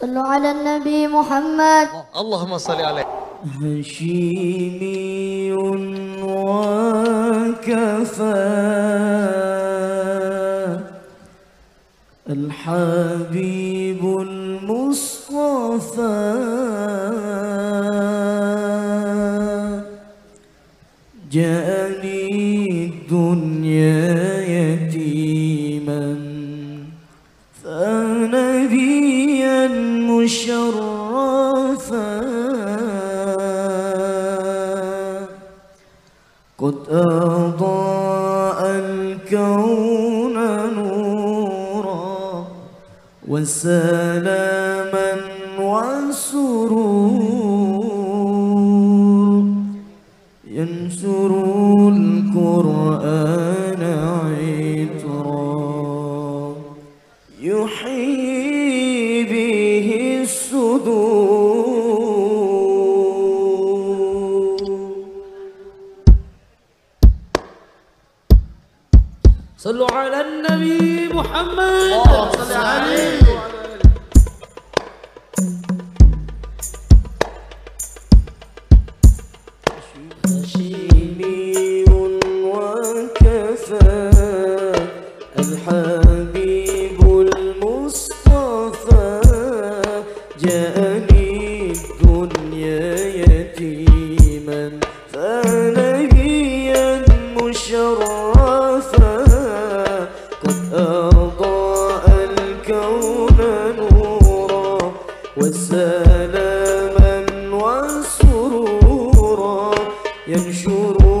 صلوا على النبي محمد. اللهم صل عليه هشيمي وكفى الحبيب المصطفى. جاءني مشرفا قد أضاء الكون نورا وسلاما وسرور صلوا على النبي محمد. صل عليه هشيمي وكفى الحبيب المصطفى جاءني الدنيا يتيما فنبيا Eu choro